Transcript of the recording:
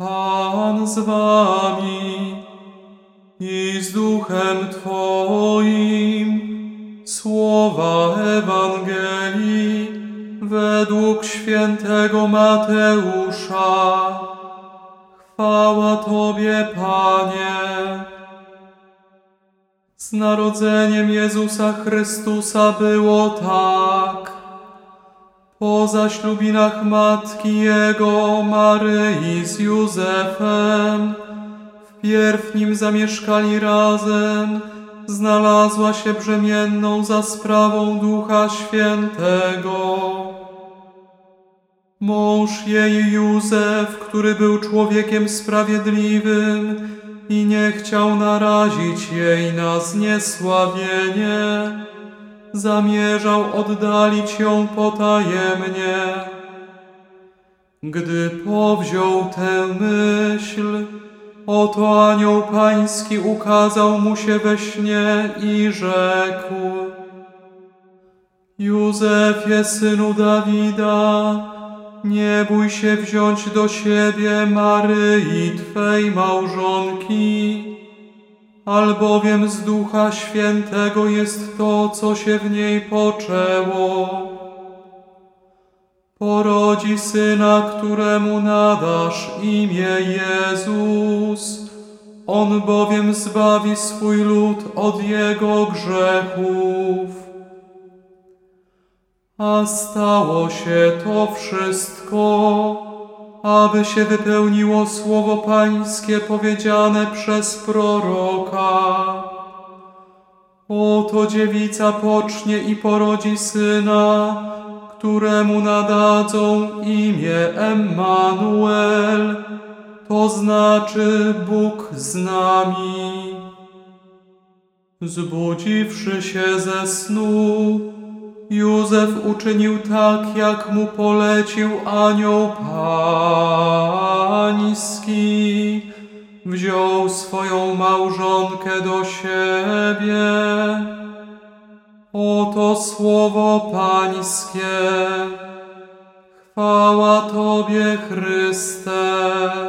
Pan z wami i z duchem Twoim. Słowa Ewangelii według świętego Mateusza. Chwała Tobie, Panie. Z narodzeniem Jezusa Chrystusa było tak. Po zaślubinach matki Jego, Maryi z Józefem, wpierw nim zamieszkali razem, znalazła się brzemienną za sprawą Ducha Świętego. Mąż jej Józef, który był człowiekiem sprawiedliwym i nie chciał narazić jej na zniesławienie, zamierzał oddalić ją potajemnie. Gdy powziął tę myśl, oto anioł pański ukazał mu się we śnie i rzekł Józefie, synu Dawida, nie bój się wziąć do siebie Maryi, Twej małżonki, albowiem z Ducha Świętego jest to, co się w niej poczęło. Porodzi syna, któremu nadasz imię Jezus. On bowiem zbawi swój lud od jego grzechów. A stało się to wszystko, aby się wypełniło słowo Pańskie powiedziane przez proroka. Oto dziewica pocznie i porodzi syna, któremu nadadzą imię Emmanuel, to znaczy Bóg z nami. Zbudziwszy się ze snu, Józef uczynił tak, jak mu polecił anioł pański. Wziął swoją małżonkę do siebie. Oto słowo pańskie. Chwała Tobie, Chryste.